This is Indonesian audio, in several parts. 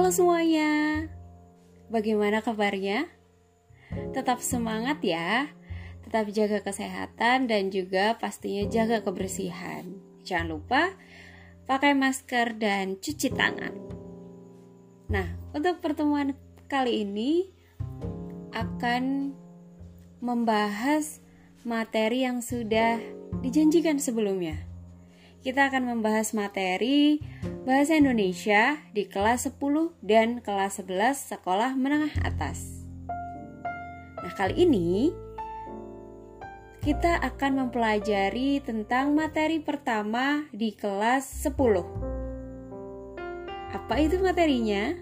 Halo semuanya, bagaimana kabarnya? Tetap semangat ya, tetap jaga kesehatan dan juga pastinya jaga kebersihan. Jangan lupa pakai masker dan cuci tangan. Nah, untuk pertemuan kali ini akan membahas materi yang sudah dijanjikan sebelumnya. Kita akan membahas materi Bahasa Indonesia di kelas 10 dan kelas 11 sekolah menengah atas. Nah, kali ini kita akan mempelajari tentang materi pertama di kelas 10. Apa itu materinya?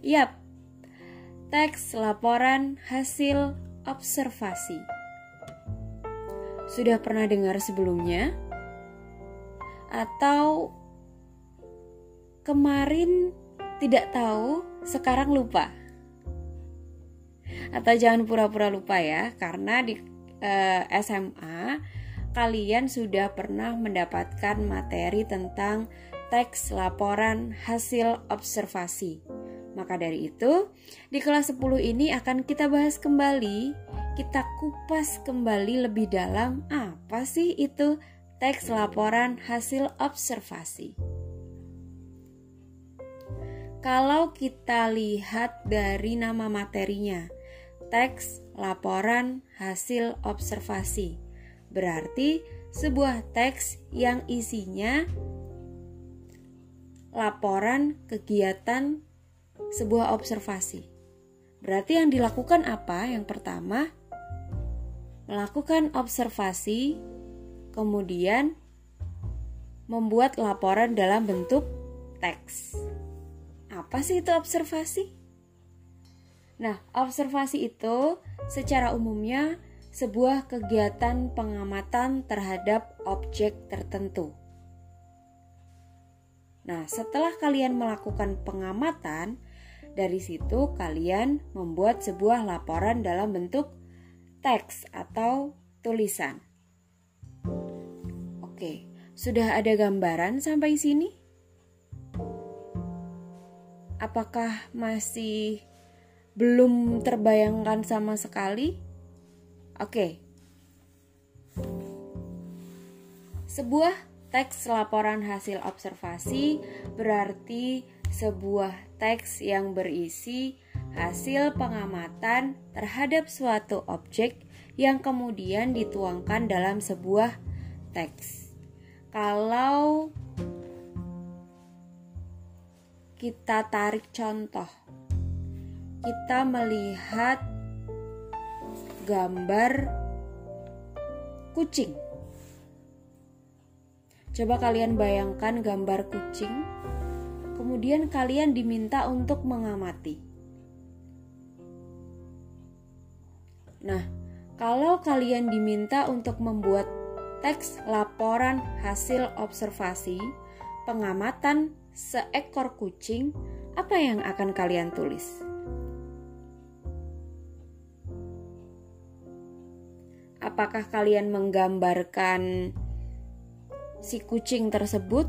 Yap, teks laporan hasil observasi. Sudah pernah dengar sebelumnya? atau kemarin tidak tahu, sekarang lupa. Atau jangan pura-pura lupa ya, karena di eh, SMA kalian sudah pernah mendapatkan materi tentang teks laporan hasil observasi. Maka dari itu, di kelas 10 ini akan kita bahas kembali, kita kupas kembali lebih dalam apa sih itu teks laporan hasil observasi. Kalau kita lihat dari nama materinya, teks laporan hasil observasi, berarti sebuah teks yang isinya laporan kegiatan sebuah observasi. Berarti yang dilakukan apa? Yang pertama, melakukan observasi kemudian membuat laporan dalam bentuk teks. Apa sih itu observasi? Nah, observasi itu secara umumnya sebuah kegiatan pengamatan terhadap objek tertentu. Nah, setelah kalian melakukan pengamatan, dari situ kalian membuat sebuah laporan dalam bentuk teks atau tulisan. Oke, sudah ada gambaran sampai sini? Apakah masih belum terbayangkan sama sekali? Oke. Sebuah teks laporan hasil observasi berarti sebuah teks yang berisi hasil pengamatan terhadap suatu objek yang kemudian dituangkan dalam sebuah teks kalau kita tarik contoh, kita melihat gambar kucing. Coba kalian bayangkan gambar kucing, kemudian kalian diminta untuk mengamati. Nah, kalau kalian diminta untuk membuat teks laporan hasil observasi pengamatan seekor kucing, apa yang akan kalian tulis? Apakah kalian menggambarkan si kucing tersebut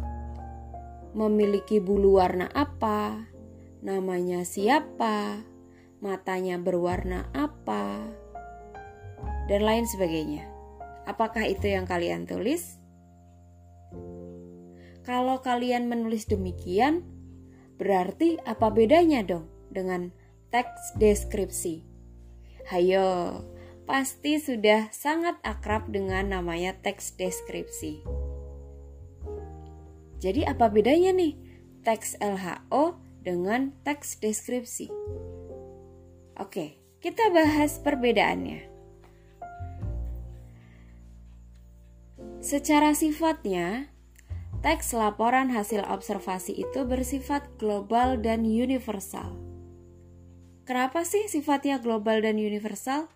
memiliki bulu warna apa, namanya siapa, matanya berwarna apa, dan lain sebagainya? Apakah itu yang kalian tulis? Kalau kalian menulis demikian, berarti apa bedanya dong dengan teks deskripsi? Hayo, pasti sudah sangat akrab dengan namanya teks deskripsi. Jadi apa bedanya nih teks LHO dengan teks deskripsi? Oke, kita bahas perbedaannya. Secara sifatnya, teks laporan hasil observasi itu bersifat global dan universal. Kenapa sih sifatnya global dan universal?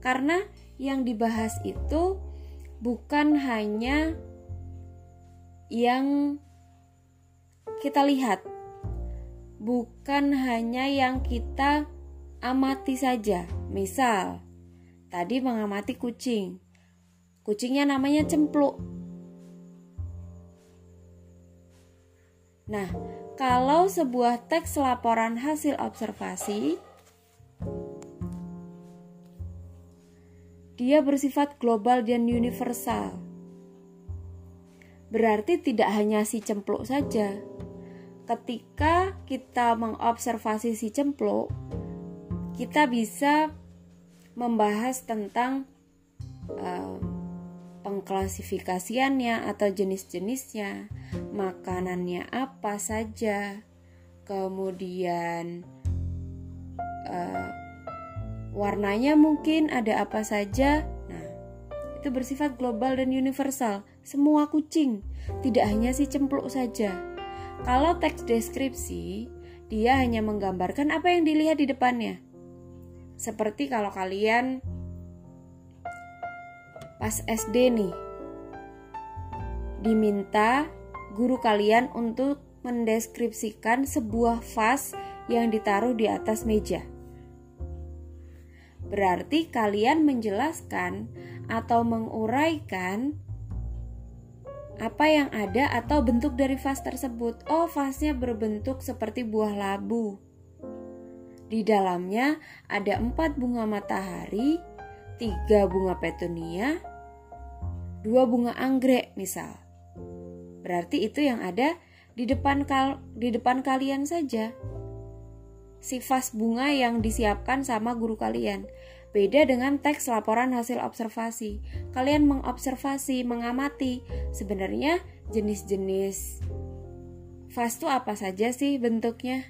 Karena yang dibahas itu bukan hanya yang kita lihat, bukan hanya yang kita amati saja. Misal, tadi mengamati kucing, Kucingnya namanya Cempluk. Nah, kalau sebuah teks laporan hasil observasi dia bersifat global dan universal. Berarti tidak hanya si cempluk saja. Ketika kita mengobservasi si cempluk, kita bisa membahas tentang uh, pengklasifikasiannya atau jenis-jenisnya, makanannya apa saja, kemudian uh, warnanya mungkin ada apa saja. Nah, itu bersifat global dan universal. Semua kucing, tidak hanya si cempluk saja. Kalau teks deskripsi, dia hanya menggambarkan apa yang dilihat di depannya. Seperti kalau kalian pas SD nih diminta guru kalian untuk mendeskripsikan sebuah vas yang ditaruh di atas meja. Berarti kalian menjelaskan atau menguraikan apa yang ada atau bentuk dari vas tersebut. Oh, vasnya berbentuk seperti buah labu. Di dalamnya ada empat bunga matahari, tiga bunga petunia, dua bunga anggrek misal. Berarti itu yang ada di depan kal di depan kalian saja. Si vas bunga yang disiapkan sama guru kalian. Beda dengan teks laporan hasil observasi. Kalian mengobservasi, mengamati. Sebenarnya jenis-jenis vas itu apa saja sih bentuknya?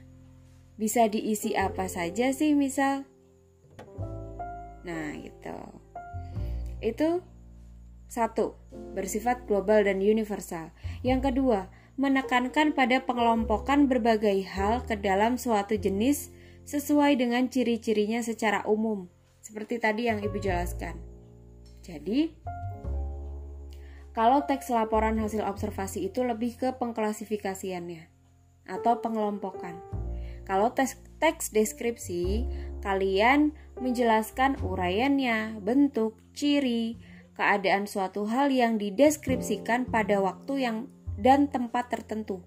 Bisa diisi apa saja sih misal? Nah, gitu. Itu satu, bersifat global dan universal. Yang kedua, menekankan pada pengelompokan berbagai hal ke dalam suatu jenis sesuai dengan ciri-cirinya secara umum, seperti tadi yang Ibu jelaskan. Jadi, kalau teks laporan hasil observasi itu lebih ke pengklasifikasiannya atau pengelompokan. Kalau teks, teks deskripsi, kalian menjelaskan uraiannya, bentuk, ciri, keadaan suatu hal yang dideskripsikan pada waktu yang dan tempat tertentu.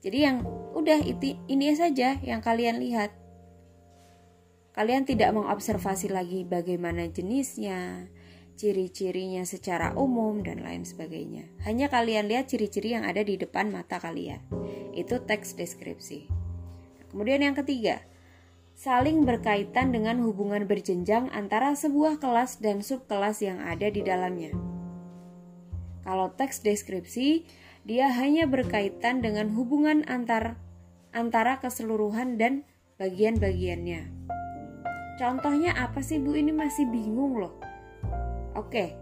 Jadi yang udah itu ini saja yang kalian lihat. Kalian tidak mengobservasi lagi bagaimana jenisnya, ciri-cirinya secara umum dan lain sebagainya. Hanya kalian lihat ciri-ciri yang ada di depan mata kalian. Itu teks deskripsi. Kemudian yang ketiga, saling berkaitan dengan hubungan berjenjang antara sebuah kelas dan subkelas yang ada di dalamnya. Kalau teks deskripsi, dia hanya berkaitan dengan hubungan antar antara keseluruhan dan bagian-bagiannya. Contohnya apa sih Bu? Ini masih bingung loh. Oke.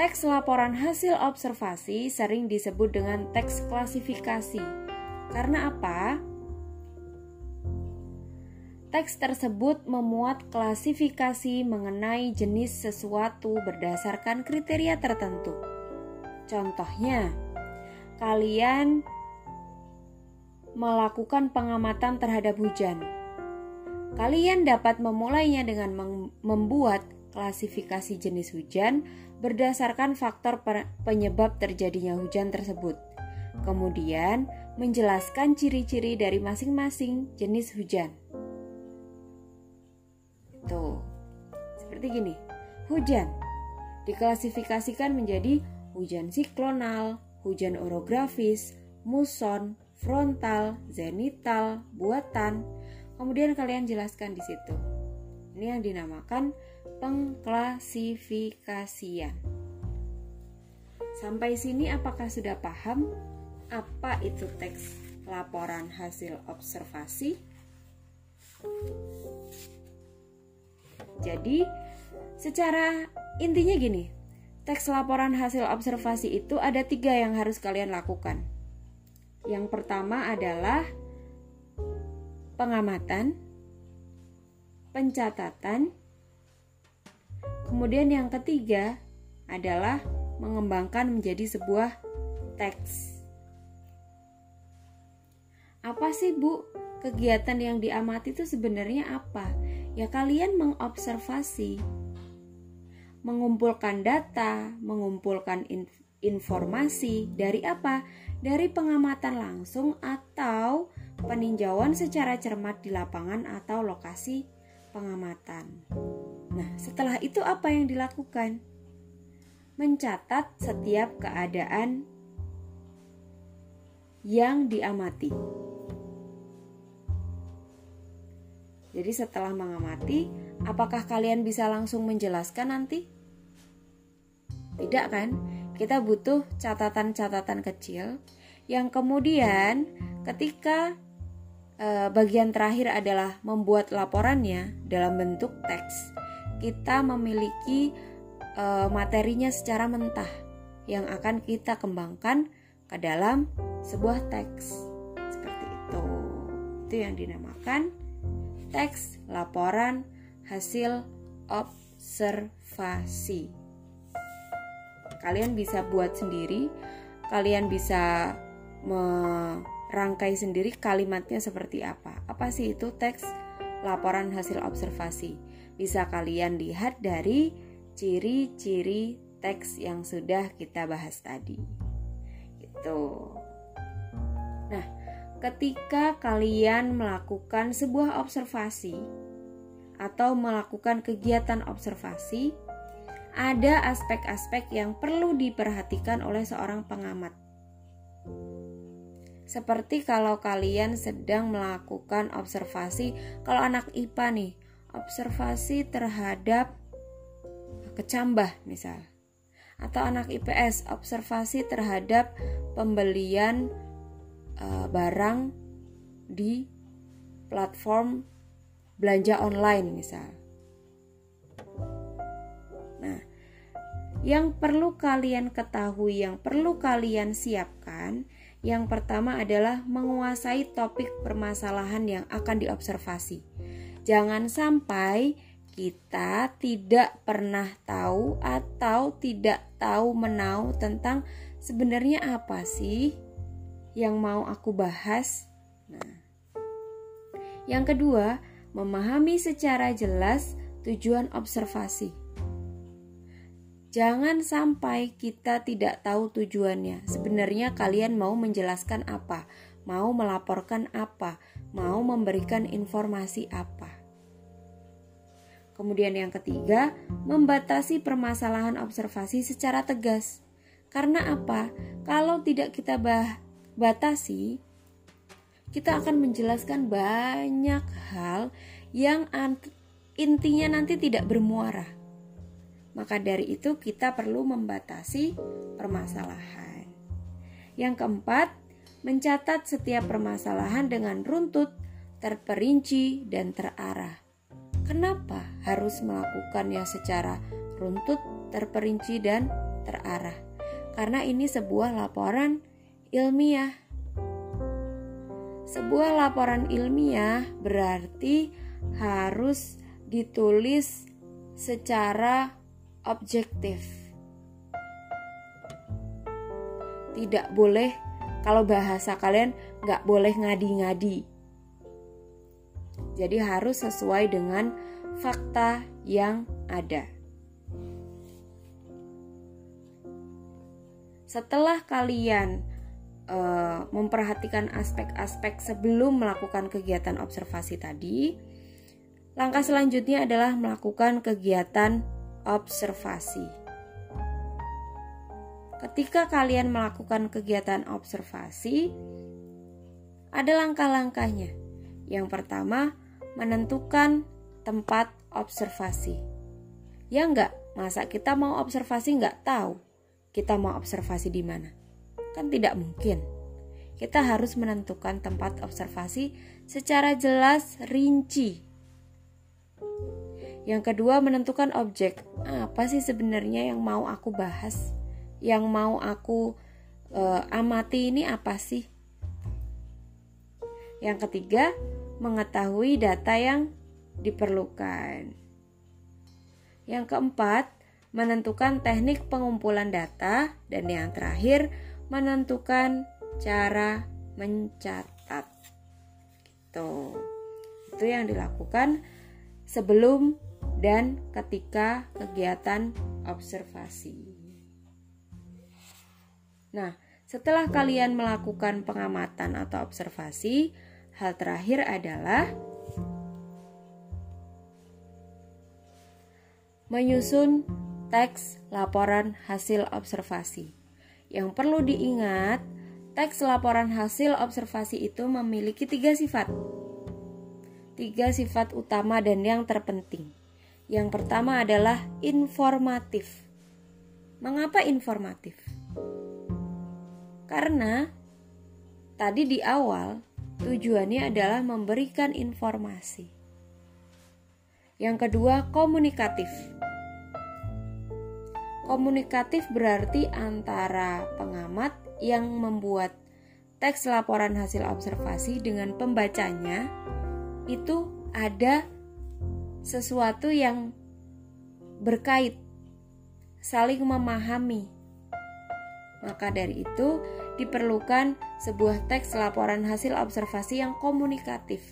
Teks laporan hasil observasi sering disebut dengan teks klasifikasi. Karena apa? Teks tersebut memuat klasifikasi mengenai jenis sesuatu berdasarkan kriteria tertentu. Contohnya, kalian melakukan pengamatan terhadap hujan. Kalian dapat memulainya dengan membuat klasifikasi jenis hujan berdasarkan faktor penyebab terjadinya hujan tersebut. Kemudian, menjelaskan ciri-ciri dari masing-masing jenis hujan. Tuh, seperti gini. Hujan diklasifikasikan menjadi hujan siklonal, hujan orografis, muson, frontal, zenital, buatan. Kemudian kalian jelaskan di situ. Ini yang dinamakan pengklasifikasian. Sampai sini apakah sudah paham apa itu teks laporan hasil observasi? Jadi, secara intinya gini, teks laporan hasil observasi itu ada tiga yang harus kalian lakukan. Yang pertama adalah pengamatan, pencatatan, kemudian yang ketiga adalah mengembangkan menjadi sebuah teks. Apa sih, Bu? Kegiatan yang diamati itu sebenarnya apa? Ya kalian mengobservasi, mengumpulkan data, mengumpulkan informasi dari apa? Dari pengamatan langsung atau peninjauan secara cermat di lapangan atau lokasi pengamatan. Nah, setelah itu apa yang dilakukan? Mencatat setiap keadaan yang diamati. Jadi setelah mengamati, apakah kalian bisa langsung menjelaskan nanti? Tidak kan? Kita butuh catatan-catatan kecil yang kemudian ketika e, bagian terakhir adalah membuat laporannya dalam bentuk teks, kita memiliki e, materinya secara mentah yang akan kita kembangkan ke dalam sebuah teks seperti itu. Itu yang dinamakan teks laporan hasil observasi. Kalian bisa buat sendiri, kalian bisa merangkai sendiri kalimatnya seperti apa. Apa sih itu teks laporan hasil observasi? Bisa kalian lihat dari ciri-ciri teks yang sudah kita bahas tadi. Itu. Nah, ketika kalian melakukan sebuah observasi atau melakukan kegiatan observasi, ada aspek-aspek yang perlu diperhatikan oleh seorang pengamat. Seperti kalau kalian sedang melakukan observasi, kalau anak IPA nih, observasi terhadap kecambah misal. Atau anak IPS, observasi terhadap pembelian uh, barang di platform belanja online misal. Nah, yang perlu kalian ketahui, yang perlu kalian siapkan, yang pertama adalah menguasai topik permasalahan yang akan diobservasi. Jangan sampai kita tidak pernah tahu atau tidak tahu menau tentang sebenarnya apa sih yang mau aku bahas. Nah, yang kedua, memahami secara jelas tujuan observasi. Jangan sampai kita tidak tahu tujuannya. Sebenarnya kalian mau menjelaskan apa, mau melaporkan apa, mau memberikan informasi apa. Kemudian yang ketiga, membatasi permasalahan observasi secara tegas. Karena apa? Kalau tidak kita bah batasi, kita akan menjelaskan banyak hal yang intinya nanti tidak bermuara. Maka dari itu kita perlu membatasi permasalahan. Yang keempat, mencatat setiap permasalahan dengan runtut, terperinci, dan terarah. Kenapa harus melakukannya secara runtut, terperinci, dan terarah? Karena ini sebuah laporan ilmiah. Sebuah laporan ilmiah berarti harus ditulis secara objektif. Tidak boleh, kalau bahasa kalian nggak boleh ngadi-ngadi. Jadi harus sesuai dengan fakta yang ada. Setelah kalian uh, memperhatikan aspek-aspek sebelum melakukan kegiatan observasi tadi, langkah selanjutnya adalah melakukan kegiatan observasi. Ketika kalian melakukan kegiatan observasi, ada langkah-langkahnya. Yang pertama, menentukan tempat observasi. Ya enggak, masa kita mau observasi enggak tahu kita mau observasi di mana? Kan tidak mungkin. Kita harus menentukan tempat observasi secara jelas, rinci. Yang kedua, menentukan objek. Apa sih sebenarnya yang mau aku bahas? Yang mau aku uh, amati ini apa sih? Yang ketiga, mengetahui data yang diperlukan. Yang keempat, menentukan teknik pengumpulan data, dan yang terakhir, menentukan cara mencatat. Gitu. Itu yang dilakukan sebelum dan ketika kegiatan observasi. Nah, setelah kalian melakukan pengamatan atau observasi, hal terakhir adalah menyusun teks laporan hasil observasi. Yang perlu diingat, teks laporan hasil observasi itu memiliki tiga sifat. Tiga sifat utama dan yang terpenting. Yang pertama adalah informatif. Mengapa informatif? Karena tadi di awal tujuannya adalah memberikan informasi. Yang kedua, komunikatif. Komunikatif berarti antara pengamat yang membuat teks laporan hasil observasi dengan pembacanya itu ada sesuatu yang berkait, saling memahami. Maka dari itu diperlukan sebuah teks laporan hasil observasi yang komunikatif,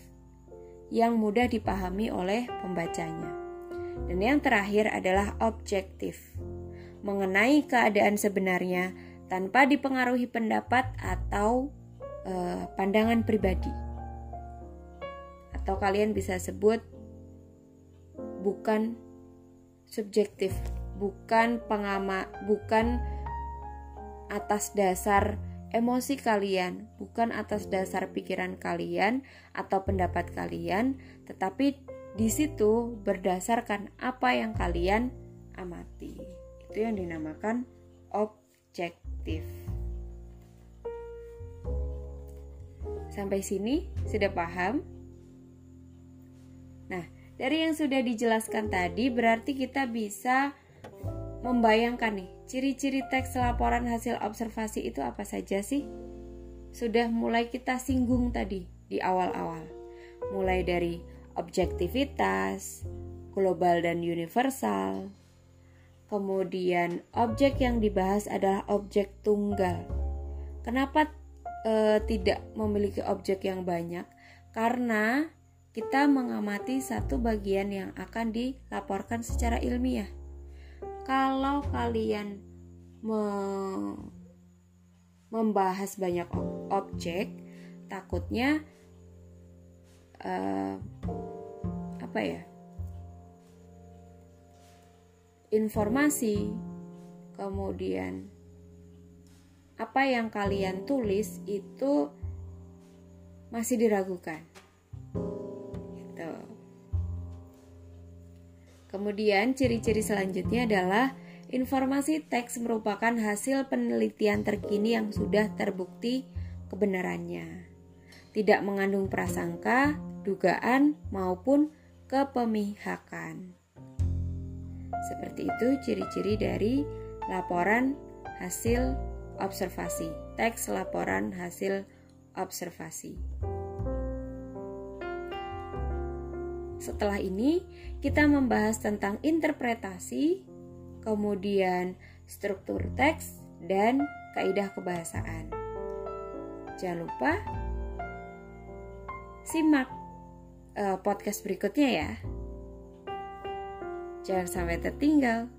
yang mudah dipahami oleh pembacanya. Dan yang terakhir adalah objektif, mengenai keadaan sebenarnya tanpa dipengaruhi pendapat atau eh, pandangan pribadi atau kalian bisa sebut bukan subjektif, bukan pengama, bukan atas dasar emosi kalian, bukan atas dasar pikiran kalian atau pendapat kalian, tetapi di situ berdasarkan apa yang kalian amati. Itu yang dinamakan objektif. Sampai sini sudah paham? Nah, dari yang sudah dijelaskan tadi berarti kita bisa membayangkan nih, ciri-ciri teks laporan hasil observasi itu apa saja sih? Sudah mulai kita singgung tadi di awal-awal. Mulai dari objektivitas, global dan universal. Kemudian objek yang dibahas adalah objek tunggal. Kenapa e, tidak memiliki objek yang banyak? Karena kita mengamati satu bagian yang akan dilaporkan secara ilmiah. Kalau kalian me membahas banyak objek, takutnya uh, apa ya? Informasi, kemudian apa yang kalian tulis itu masih diragukan Kemudian ciri-ciri selanjutnya adalah informasi teks merupakan hasil penelitian terkini yang sudah terbukti kebenarannya. Tidak mengandung prasangka, dugaan, maupun kepemihakan. Seperti itu ciri-ciri dari laporan hasil observasi, teks laporan hasil observasi. Setelah ini, kita membahas tentang interpretasi, kemudian struktur teks, dan kaidah kebahasaan. Jangan lupa simak uh, podcast berikutnya ya. Jangan sampai tertinggal.